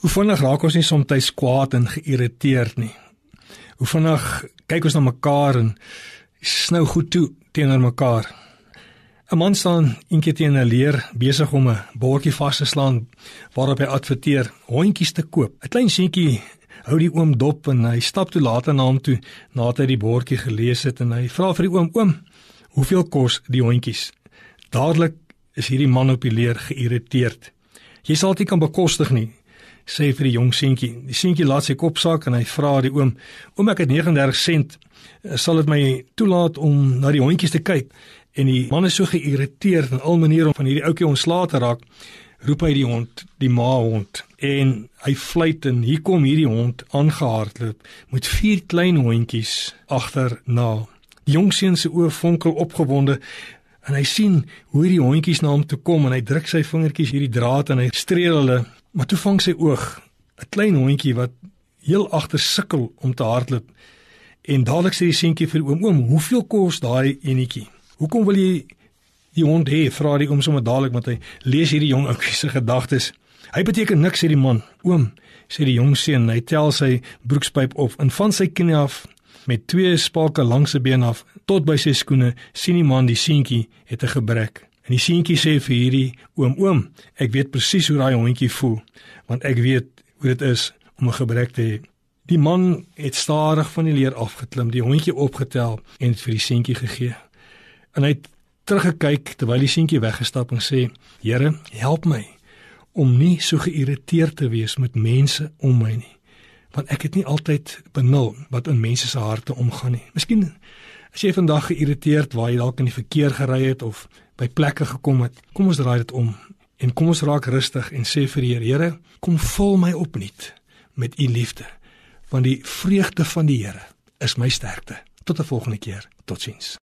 Hoe vinnig raak ons nie soms kwaad en geïrriteerd nie. Hoe vinnig kyk ons na mekaar en snou goed toe teenoor mekaar. 'n Man staan eendag teen 'n leer besig om 'n bordjie vas te slaan waarop hy adverteer hondjies te koop. 'n Klein seentjie hou die oom dop en hy stap toe later na hom toe nadat hy die bordjie gelees het en hy vra vir die oom: "Oom, hoeveel kos die hondjies?" Dadelik is hierdie man op die leer geïrriteerd. "Jy sal dit kan bekostig nie," sê vir die jong seentjie. Die seentjie laat sy kop sak en hy vra die oom: "Oom, ek het 39 sent. Sal dit my toelaat om na die hondjies te kyk?" En die man is so geïrriteerd en al maniere om van hierdie ouetjie ontslae te raak, roep hy die hond, die ma hond, en hy fluit en hier kom hierdie hond aangehardloop met vier klein hondjies agterna. Die jong seun se oë fonkel opgewonde en hy sien hoe hierdie hondjies na hom toe kom en hy druk sy vingertjies hierdie draad en hy streel hulle Maar toe vang sy oog 'n klein hondjie wat heel agter sukkel om te hardloop. En dadelik sê die seentjie vir oom: "Oom, hoeveel kos daai enetjie? Hoekom wil jy die hond hê?" Vra die oom sommer dadelik met hy lees hierdie jong ouetjie se gedagtes. "Hy beteken niks," sê die man. "Oom," sê die jong seun, hy tel sy broekspyp op en van sy knie af met twee spake langs sy been af tot by sy skoene sien die man die seentjie het 'n gebrek. En die seentjie sê vir hierdie oom: "Oom, ek weet presies hoe daai hondjie voel, want ek weet hoe dit is om 'n gebrek te hê." Die man het stadig van die leer afgeklim, die hondjie opgetel en vir die seentjie gegee. En hy het teruggekyk terwyl die seentjie weggestap en sê: "Here, help my om nie so geïrriteerd te wees met mense om my nie, want ek het nie altyd benul wat in mense se harte omgaan nie. Miskien as jy vandag geïrriteerd waar jy dalk in die verkeer gery het of by plekke gekom het. Kom ons draai dit om en kom ons raak rustig en sê vir die Here, Here, kom vul my opnuut met u liefde. Want die vreugde van die Here is my sterkte. Tot 'n volgende keer. Totsiens.